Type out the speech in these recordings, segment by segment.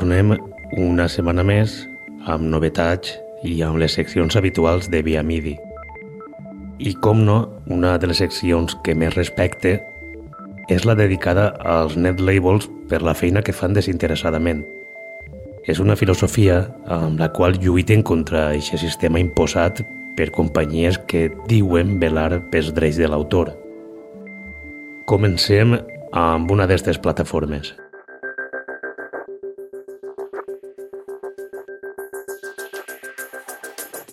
Tornem una setmana més amb novetats i amb les seccions habituals de Via Midi. I com no, una de les seccions que més respecte és la dedicada als net labels per la feina que fan desinteressadament. És una filosofia amb la qual lluiten contra aquest sistema imposat per companyies que diuen velar pels drets de l'autor. Comencem amb una d'aquestes plataformes.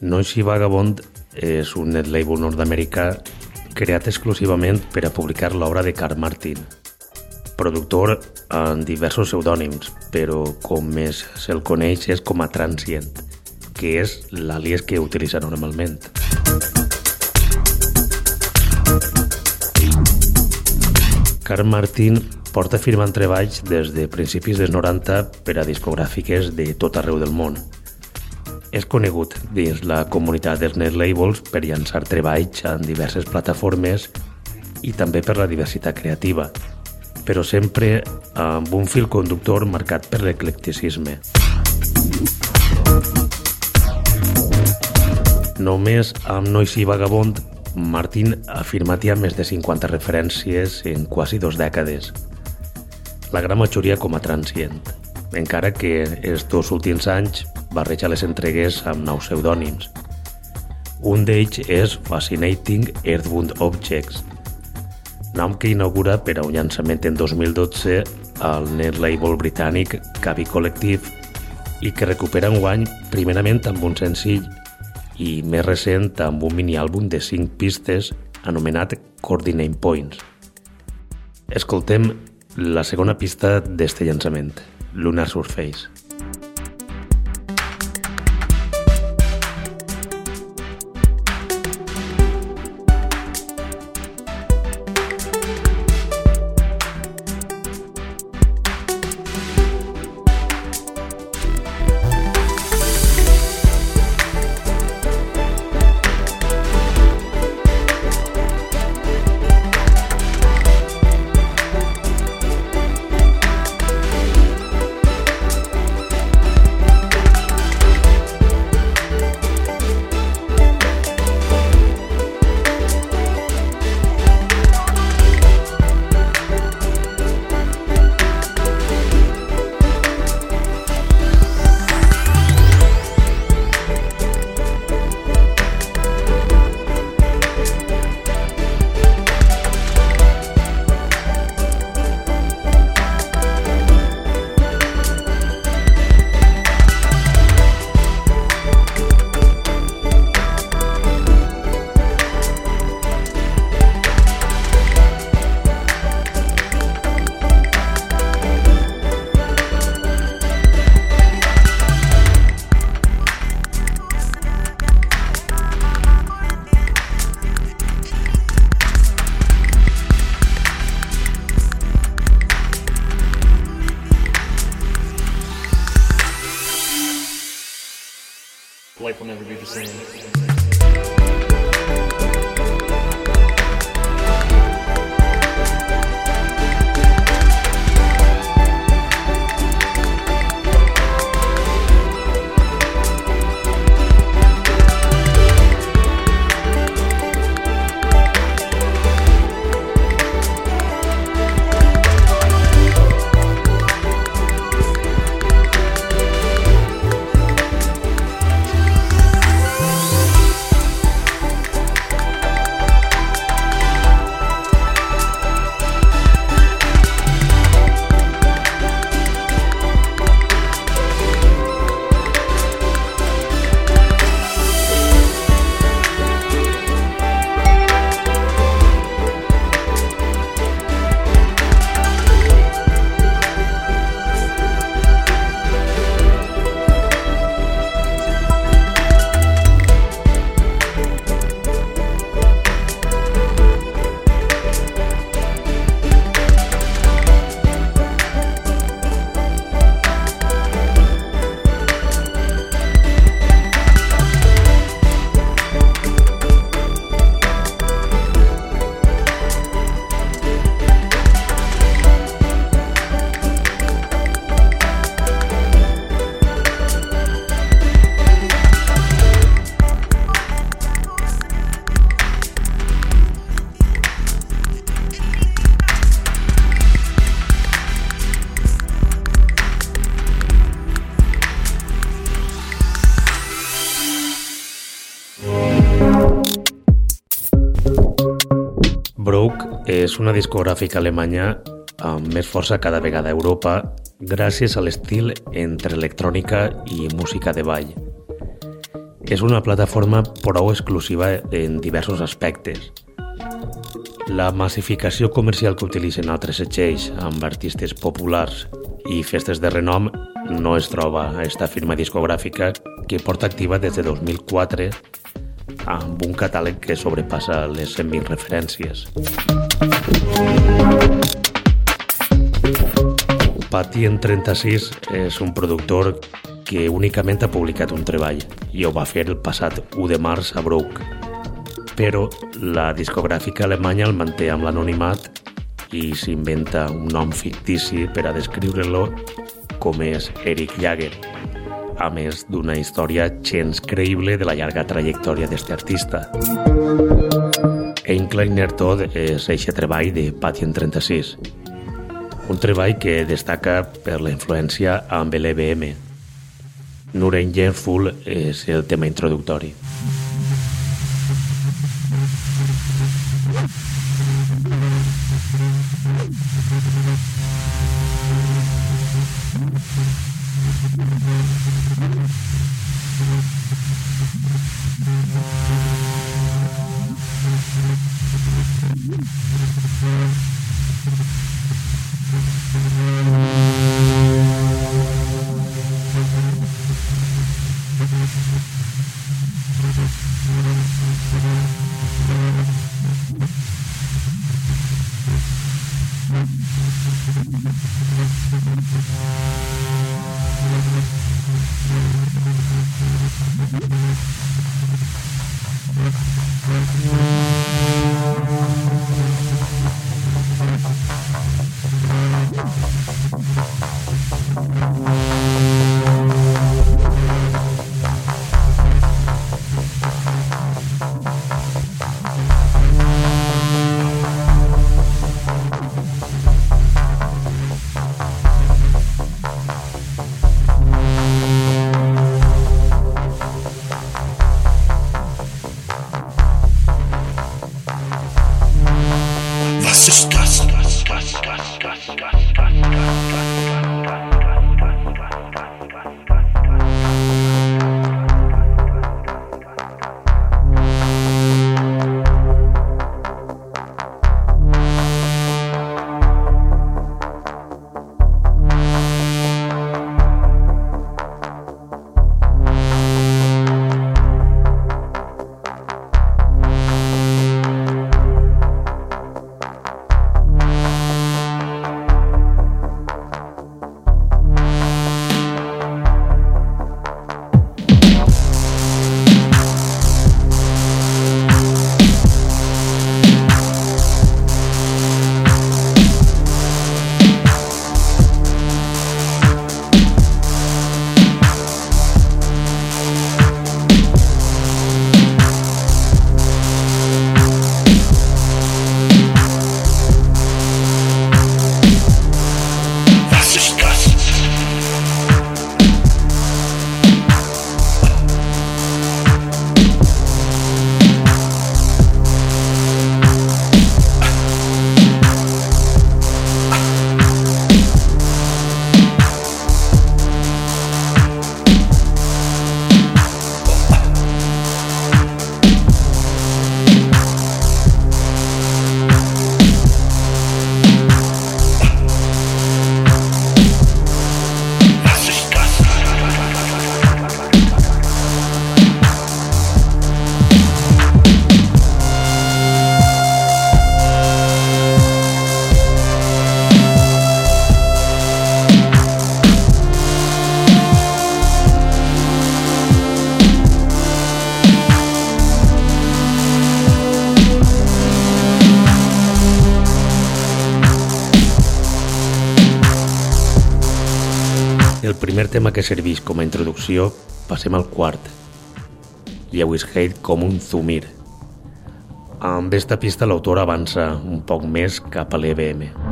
Noisy Vagabond és un net label nord-americà creat exclusivament per a publicar l'obra de Carl Martin, productor en diversos pseudònims, però com més se'l coneix és com a Transient, que és l'àlies que utilitza normalment. Carl Martin porta firmant treballs des de principis dels 90 per a discogràfiques de tot arreu del món, és conegut dins la comunitat dels net labels per llançar treballs en diverses plataformes i també per la diversitat creativa, però sempre amb un fil conductor marcat per l'eclecticisme. Només amb Noisy Vagabond, Martin ha firmat ja més de 50 referències en quasi dos dècades, la gran majoria com a transient, encara que els dos últims anys barreja les entregues amb nous pseudònims. Un d'ells és Fascinating Earthbound Objects, nom que inaugura per a un llançament en 2012 al net label britànic Cavi Collective i que recupera un guany primerament amb un senzill i més recent amb un mini-àlbum de 5 pistes anomenat Coordinate Points. Escoltem la segona pista d'este llançament, Lunar Surface. Una discogràfica alemanya amb més força cada vegada a Europa gràcies a l'estil entre electrònica i música de ball. És una plataforma prou exclusiva en diversos aspectes. La massificació comercial que utilitzen altres setxells amb artistes populars i festes de renom no es troba a esta firma discogràfica que porta activa des de 2004 amb un catàleg que sobrepassa les 120 referències. Pati en 36 és un productor que únicament ha publicat un treball i ho va fer el passat 1 de març a Brook. Però la discogràfica alemanya el manté amb l'anonimat i s'inventa un nom fictici per a descriure-lo com és Eric Jagger, a més d'una història gens creïble de la llarga trajectòria d'aquest artista. Einkleiner tot és eixe treball de Patient 36, un treball que destaca per la influència amb l'EBM. Full és el tema introductori. primer tema que serveix com a introducció, passem al quart. Lewis Hate com un zumir. Amb esta pista l'autor avança un poc més cap a l'EBM.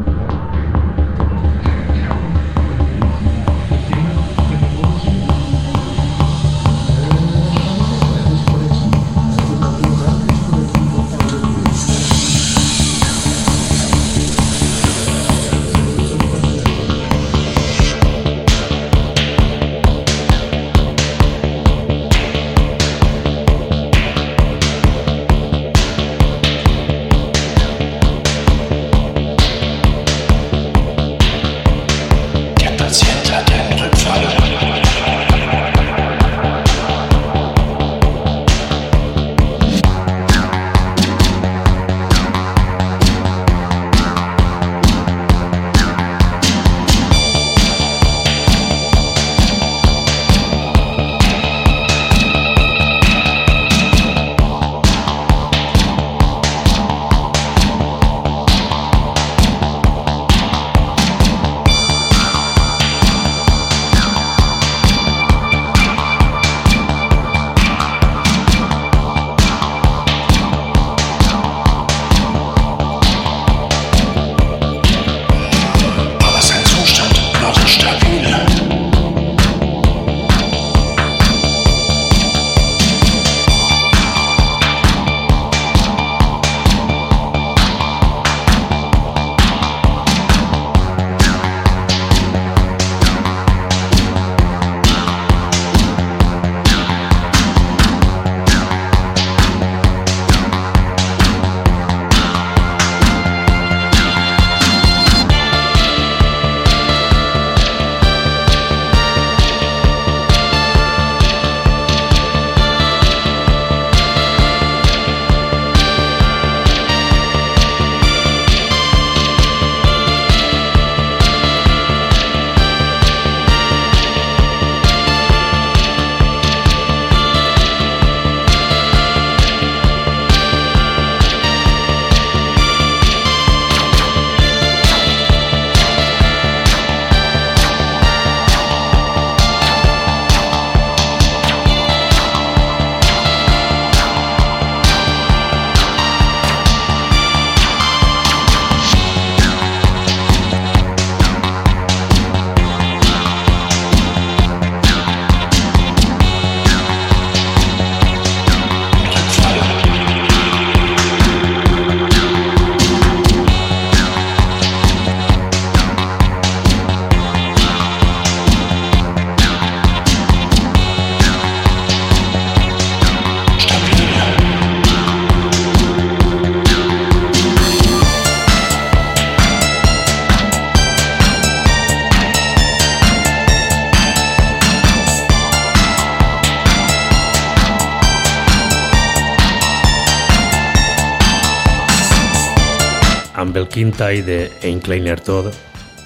Tall de Ein Kleiner Todd,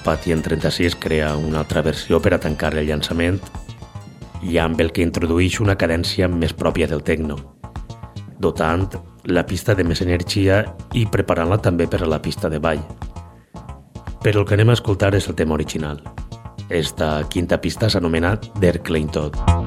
Patient 36 crea una altra versió per a tancar el llançament i amb el que introdueix una cadència més pròpia del techno, dotant la pista de més energia i preparant-la també per a la pista de ball. Però el que anem a escoltar és el tema original. Esta quinta pista s'anomena Der Klein Todd.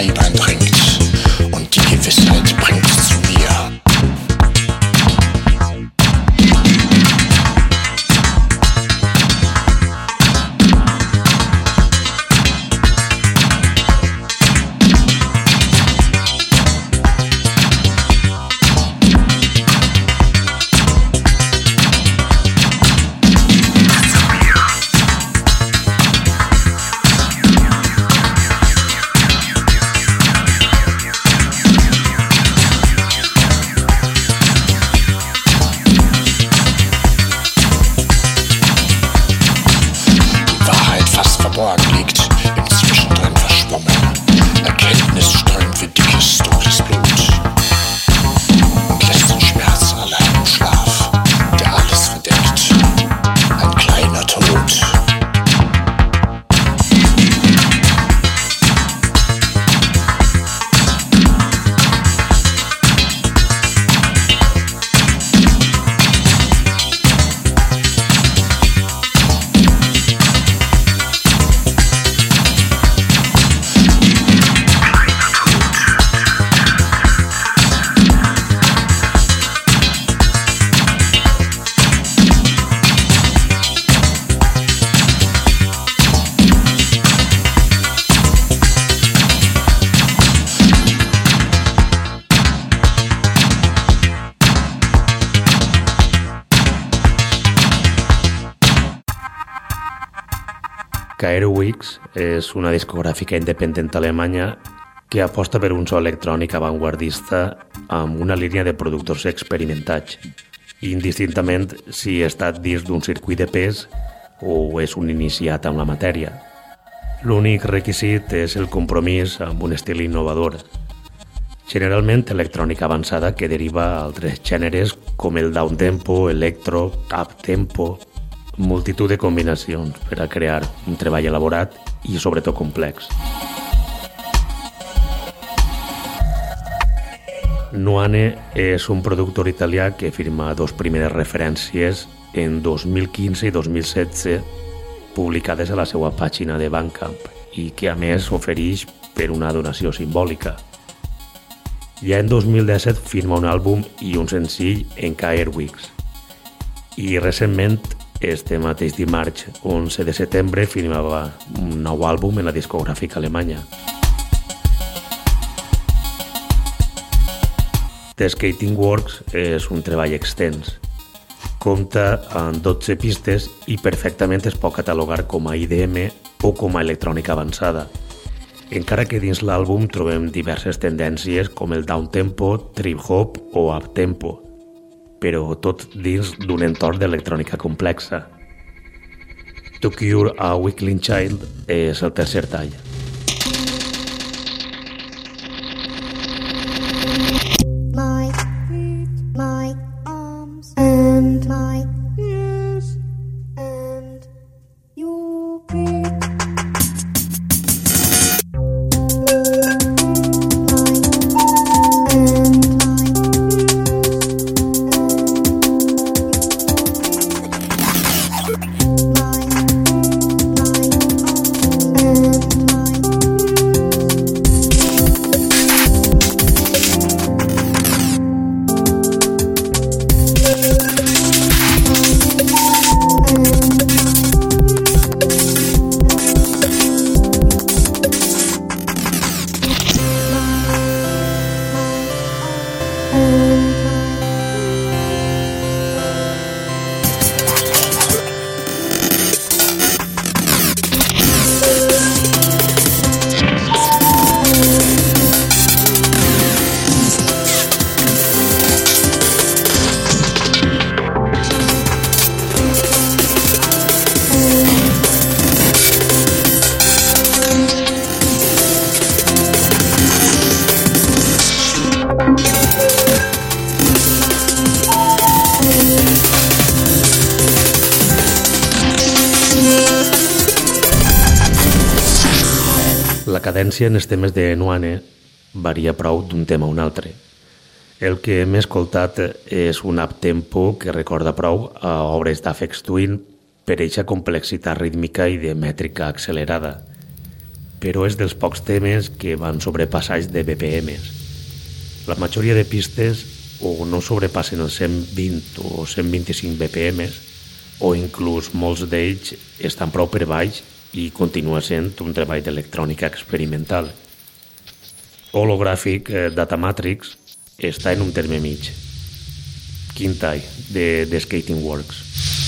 Prime, Prime, una discogràfica independent alemanya que aposta per un so electrònic avantguardista amb una línia de productors experimentats, indistintament si estat dins d'un circuit de pes o és un iniciat amb la matèria. L'únic requisit és el compromís amb un estil innovador, generalment electrònica avançada que deriva a altres gèneres com el downtempo, electro, up-tempo, multitud de combinacions per a crear un treball elaborat i sobretot complex. Nuane és un productor italià que firma dos primeres referències en 2015 i 2016 publicades a la seva pàgina de Bandcamp i que a més ofereix per una donació simbòlica. Ja en 2017 firma un àlbum i un senzill en K-Airwigs. I recentment, este mateix dimarts, 11 de setembre, firmava un nou àlbum en la discogràfica alemanya. The Skating Works és un treball extens. Compta amb 12 pistes i perfectament es pot catalogar com a IDM o com a electrònica avançada. Encara que dins l'àlbum trobem diverses tendències com el downtempo, trip-hop o up-tempo, però tot dins d'un entorn d'electrònica complexa. To Cure a Weakling Child és el tercer tall. Cadència en els temes de Nuane varia prou d'un tema a un altre. El que hem escoltat és un up-tempo que recorda prou a obres d'Afex Twin per eixa complexitat rítmica i de mètrica accelerada, però és dels pocs temes que van sobrepassar de BPMs. La majoria de pistes o no sobrepassen els 120 o 125 BPMs o inclús molts d'ells estan prou per baix i continua sent un treball d'electrònica experimental. Hologràfic eh, Datamatrix està en un terme mig. Quintall, de, de Skating Works.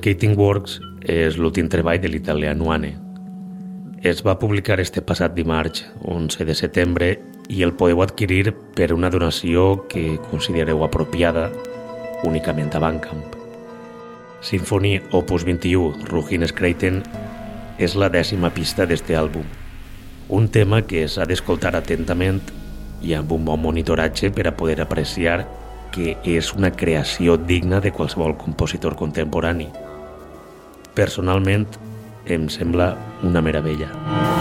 Skating Works és l'últim treball de l'italià Nuane. Es va publicar este passat dimarts, 11 de setembre, i el podeu adquirir per una donació que considereu apropiada únicament a Bandcamp. Symphony Opus 21, Ruggines Creighton, és la dècima pista d'este àlbum. Un tema que s'ha d'escoltar atentament i amb un bon monitoratge per a poder apreciar que és una creació digna de qualsevol compositor contemporani. Personalment, em sembla una meravella.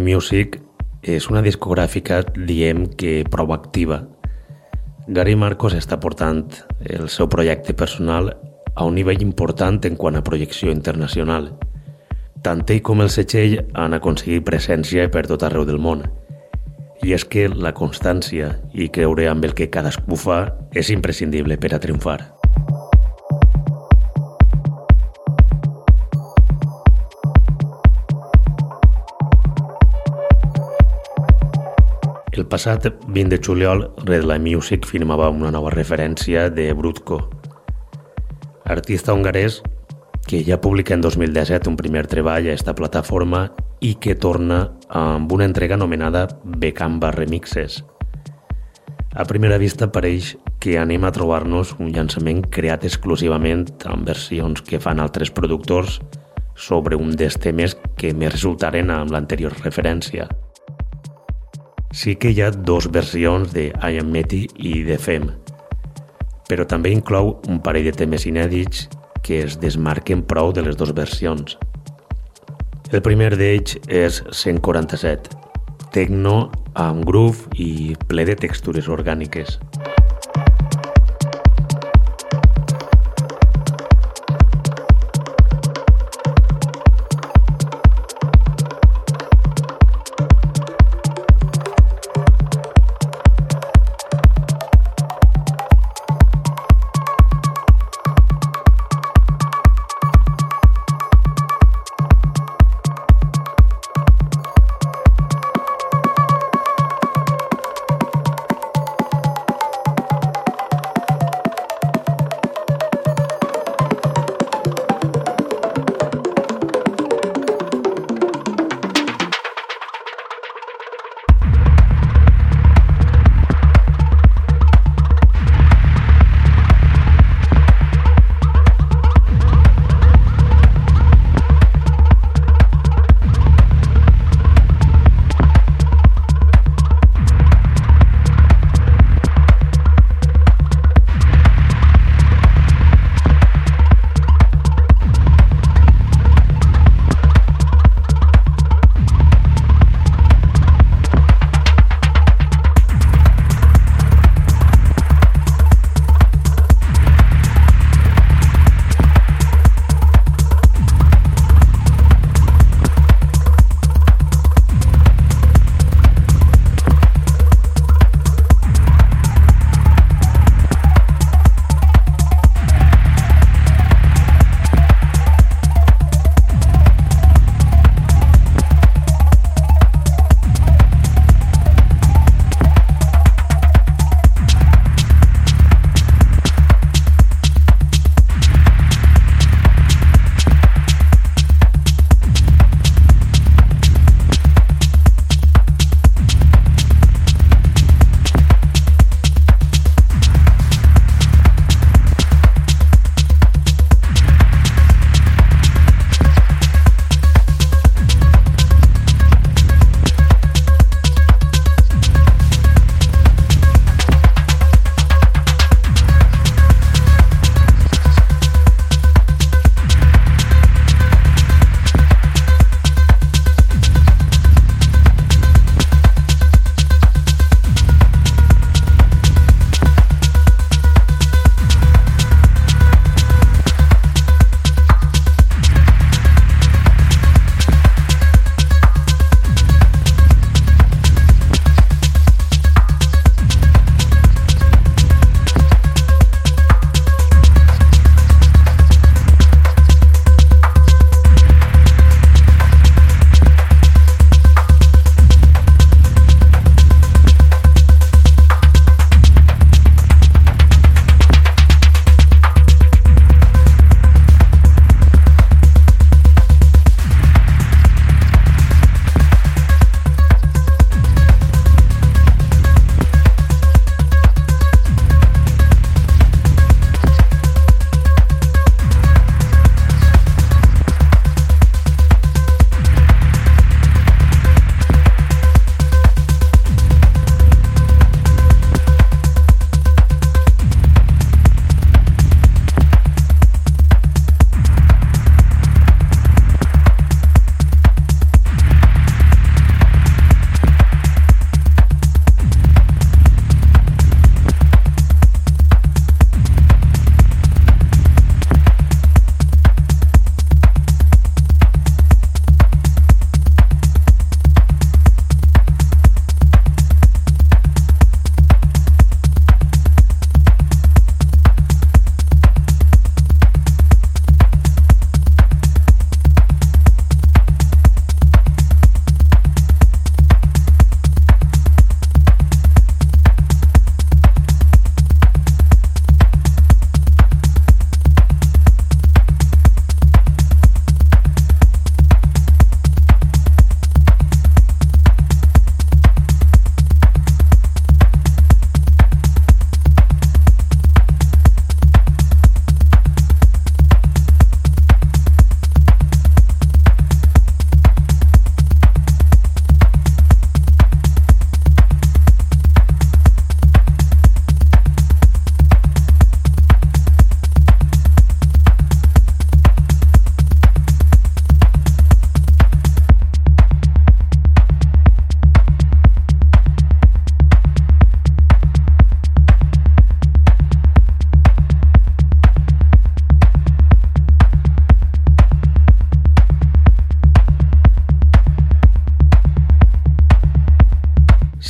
Music és una discogràfica, diem que prou activa. Gary Marcos està portant el seu projecte personal a un nivell important en quant a projecció internacional. Tant ell com el Setxell han aconseguit presència per tot arreu del món. I és que la constància i creure amb el que cadascú fa és imprescindible per a triomfar. El passat 20 de juliol, Red Light Music firmava una nova referència de Brutko, artista hongarès que ja publica en 2017 un primer treball a esta plataforma i que torna amb una entrega anomenada Becamba Remixes. A primera vista pareix que anem a trobar-nos un llançament creat exclusivament amb versions que fan altres productors sobre un dels temes que més resultaren amb l'anterior referència – sí que hi ha dos versions de I Am Meti i de Fem, però també inclou un parell de temes inèdits que es desmarquen prou de les dues versions. El primer d'ells és 147, techno amb groove i ple de textures orgàniques.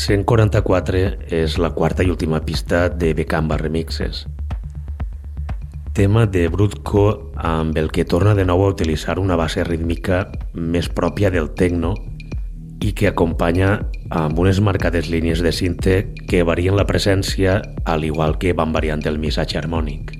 144 és la quarta i última pista de Becamba Remixes. Tema de Brutco amb el que torna de nou a utilitzar una base rítmica més pròpia del techno i que acompanya amb unes marcades línies de cinte que varien la presència al igual que van variant el missatge harmònic.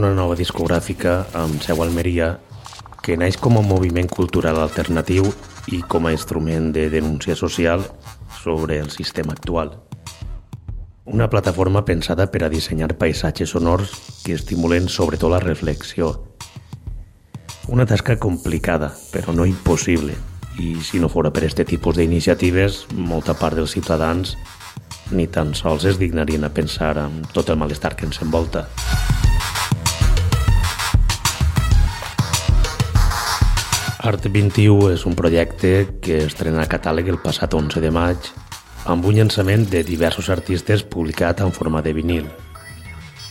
Una nova discogràfica amb seu Almeria que naix com a moviment cultural alternatiu i com a instrument de denúncia social sobre el sistema actual. Una plataforma pensada per a dissenyar paisatges sonors que estimulen sobretot la reflexió. Una tasca complicada, però no impossible, i si no fora per aquest tipus d'iniciatives, molta part dels ciutadans ni tan sols es dignarien a pensar en tot el malestar que ens envolta. Art 21 és un projecte que estrena a catàleg el passat 11 de maig amb un llançament de diversos artistes publicat en forma de vinil,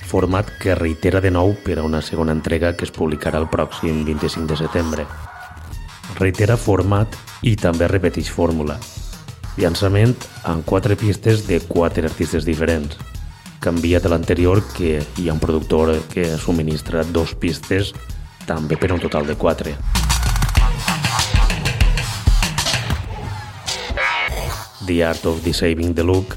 format que reitera de nou per a una segona entrega que es publicarà el pròxim 25 de setembre. Reitera format i també repeteix fórmula, Llançament amb quatre pistes de quatre artistes diferents. Canvia de l'anterior que hi ha un productor que subministra dos pistes també per un total de quatre. The Art of Deceiving the Look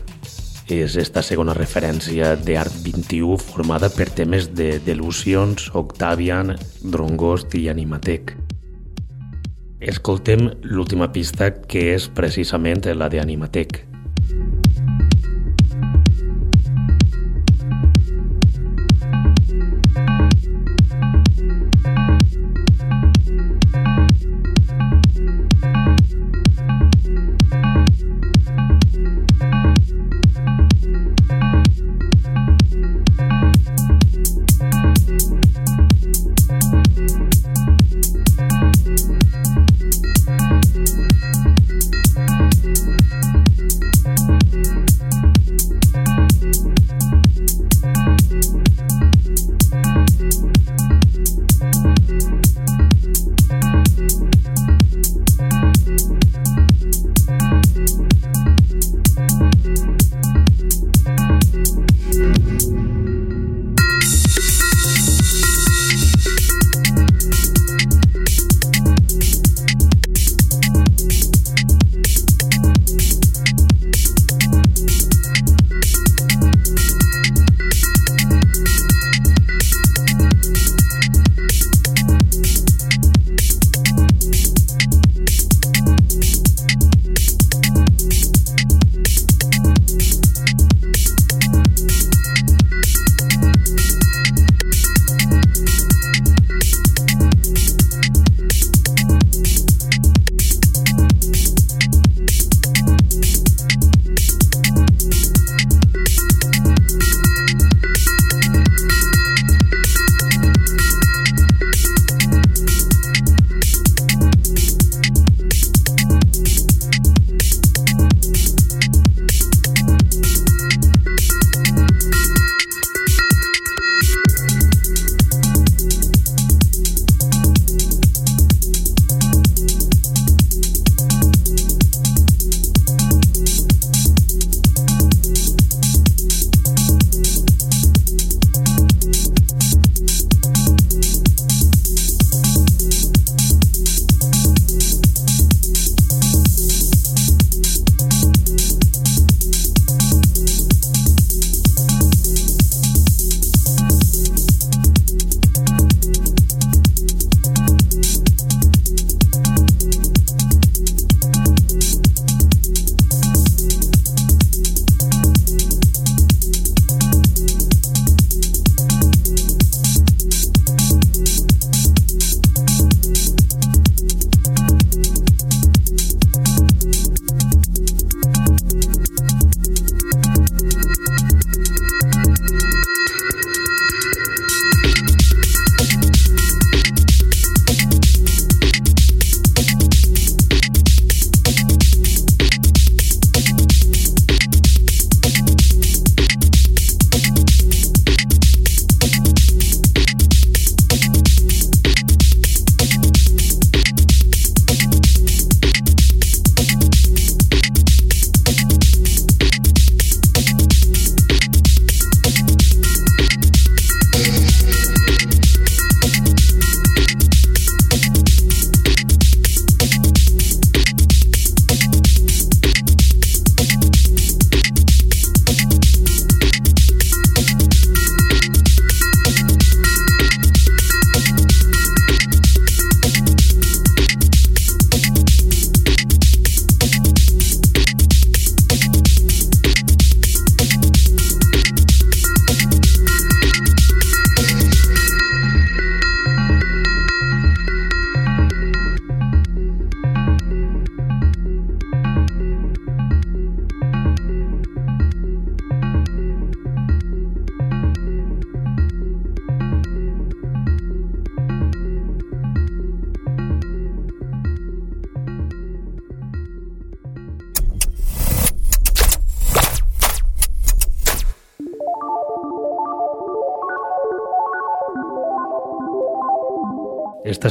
és esta segona referència d'Art 21 formada per temes de Delusions, Octavian, Drongost i Animatec. Escoltem l'última pista que és precisament la d'Animatec. Esta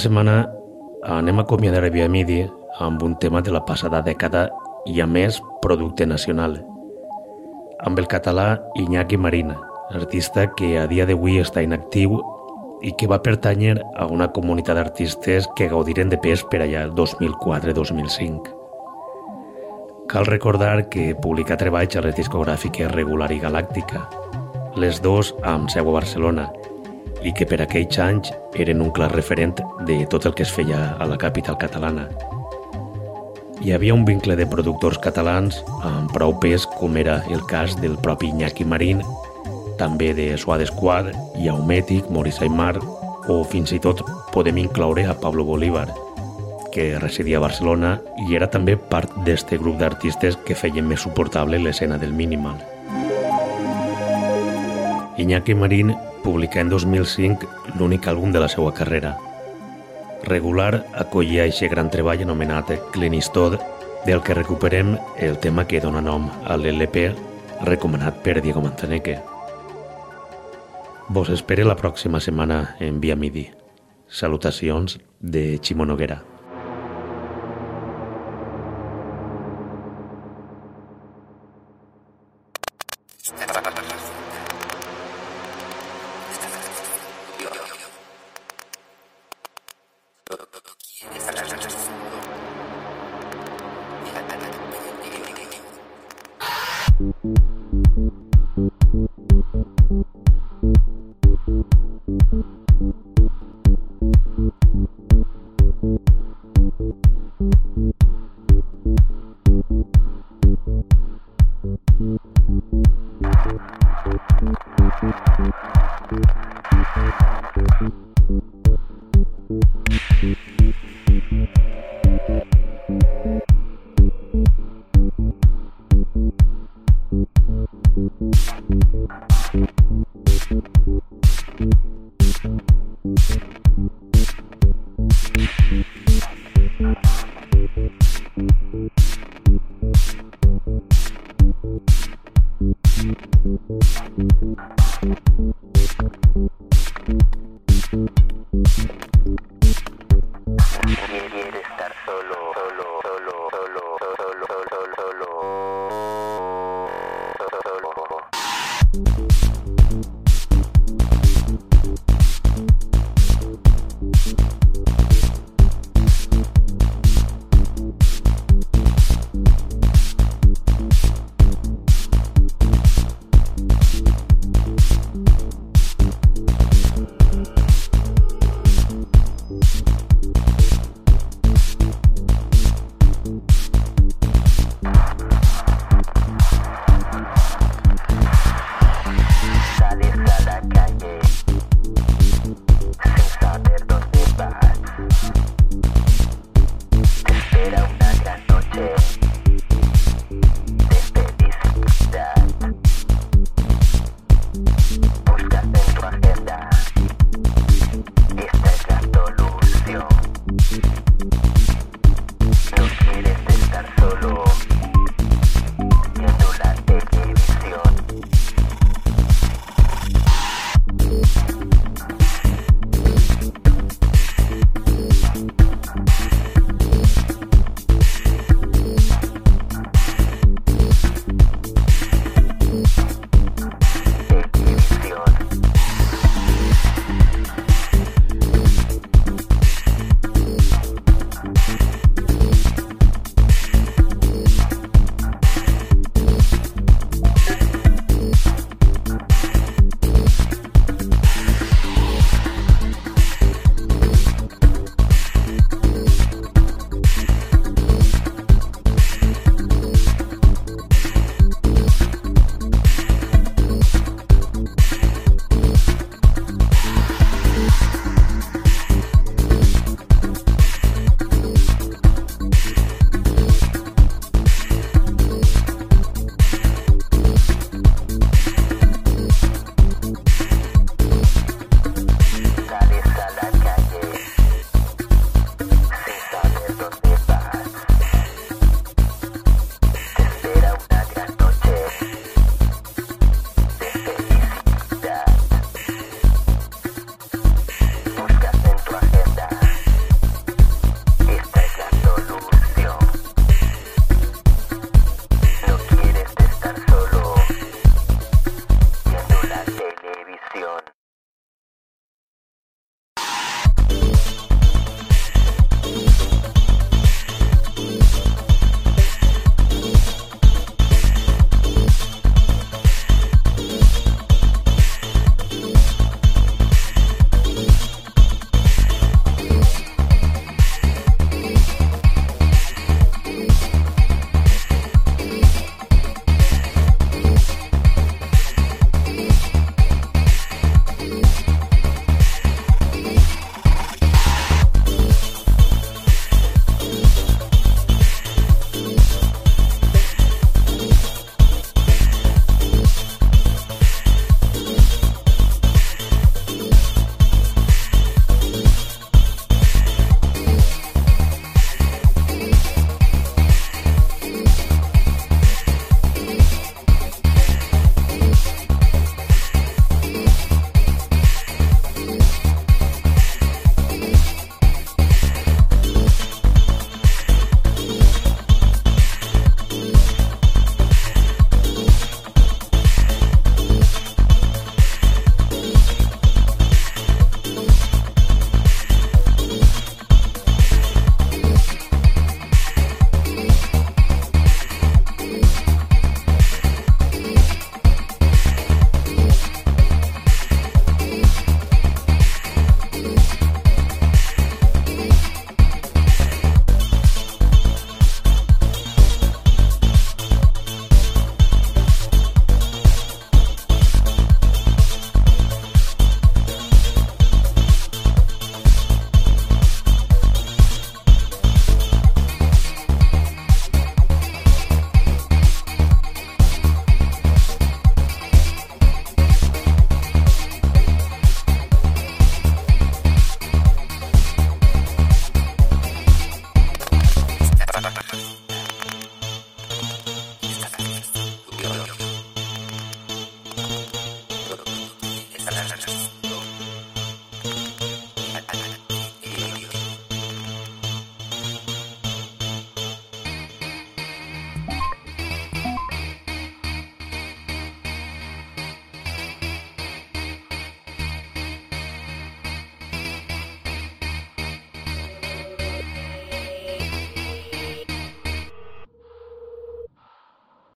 setmana anem a acomiadar a Midi amb un tema de la passada dècada i, a més, producte nacional. Amb el català Iñaki Marín, artista que a dia d'avui està inactiu i que va pertànyer a una comunitat d'artistes que gaudiren de pes per allà el 2004-2005. Cal recordar que publica treballs a les discogràfiques Regular i Galàctica, les dos amb seu a Barcelona, i que per aquells anys eren un clar referent de tot el que es feia a la capital catalana. Hi havia un vincle de productors catalans amb prou pes com era el cas del propi Iñaki Marín, també de Suade Squad, Iaumetic, Maurice Aymar o fins i tot podem incloure a Pablo Bolívar, que residia a Barcelona i era també part d'este grup d'artistes que feien més suportable l'escena del minimal. Iñaki Marín publicà en 2005 l'únic àlbum de la seva carrera. Regular acollia aquest gran treball anomenat Clint Eastwood, del que recuperem el tema que dona nom a l'LP recomanat per Diego Manzaneque. Vos espere la pròxima setmana en Via Midi. Salutacions de Ximo Noguera.